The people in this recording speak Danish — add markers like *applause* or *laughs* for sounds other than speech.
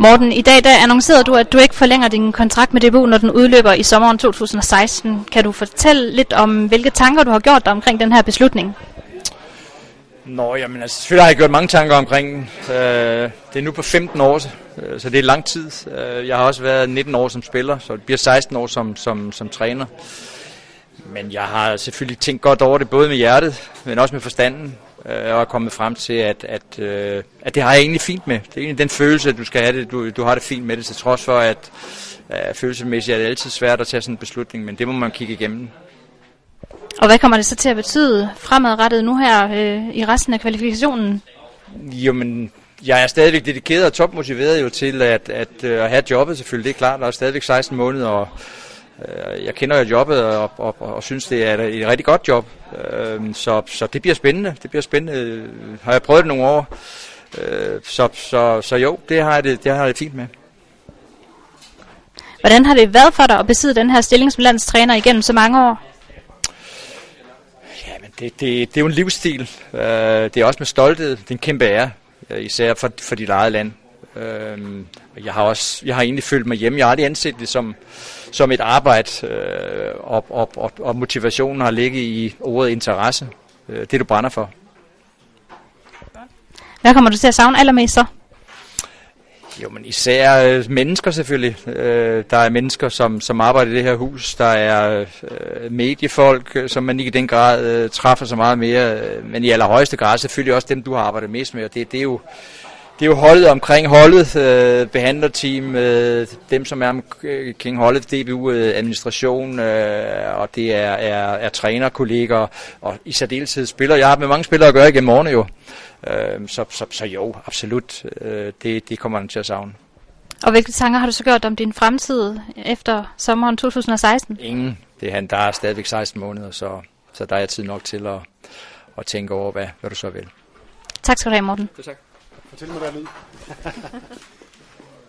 Morten, i dag der annoncerede du, at du ikke forlænger din kontrakt med DBU, når den udløber i sommeren 2016. Kan du fortælle lidt om, hvilke tanker du har gjort dig omkring den her beslutning? Nå, jamen altså, selvfølgelig har jeg gjort mange tanker omkring den. Øh, det er nu på 15 år, øh, så det er lang tid. Øh, jeg har også været 19 år som spiller, så det bliver 16 år som, som, som træner. Men jeg har selvfølgelig tænkt godt over det, både med hjertet, men også med forstanden, øh, og er kommet frem til, at, at, øh, at det har jeg egentlig fint med. Det er egentlig den følelse, at du skal have det, du, du har det fint med det, til trods for, at øh, følelsesmæssigt er det altid svært at tage sådan en beslutning, men det må man kigge igennem. Og hvad kommer det så til at betyde fremadrettet nu her øh, i resten af kvalifikationen? Jo, men jeg er stadigvæk dedikeret og topmotiveret jo til at, at, øh, at have jobbet selvfølgelig. Det er klart, der er stadigvæk 16 måneder, og jeg kender jo jobbet og, og, og, og synes, det er et rigtig godt job. Øh, så, så det bliver spændende. Det bliver spændende. Har jeg prøvet det nogle år. Øh, så, så, så jo, det har, jeg det, det har jeg det fint med. Hvordan har det været for dig at besidde den her stilling som landstræner igennem så mange år? Jamen, det, det, det er jo en livsstil. Det er også med stolthed. Det er en kæmpe ære, især for, for dit eget land. Uh, jeg har også, jeg har egentlig følt mig hjemme. Jeg har aldrig anset det som, som et arbejde, uh, og, og, og, og motivationen har ligget i ordet interesse. Uh, det du brænder for. Hvad kommer du til at savne allermest så? Jo, men især øh, mennesker selvfølgelig. Øh, der er mennesker, som, som arbejder i det her hus. Der er øh, mediefolk, øh, som man ikke i den grad øh, træffer så meget mere. Øh, men i allerhøjeste grad selvfølgelig også dem, du har arbejdet mest med. Og det, det er jo det er jo holdet omkring holdet, øh, behandlerteam, øh, dem som er omkring holdet, DBU øh, administration, øh, og det er, er, er trænerkolleger, og i særdeleshed spillere. Jeg har med mange spillere at gøre igennem årene jo. Øh, så, så, så jo, absolut, øh, det, det kommer man til at savne. Og hvilke tanker har du så gjort om din fremtid efter sommeren 2016? Ingen. Det er, der er stadigvæk 16 måneder, så, så der er tid nok til at, at tænke over, hvad, hvad du så vil. Tak skal du have, Morten. Det tak. Fortæl mig, hvad er lyd. *laughs*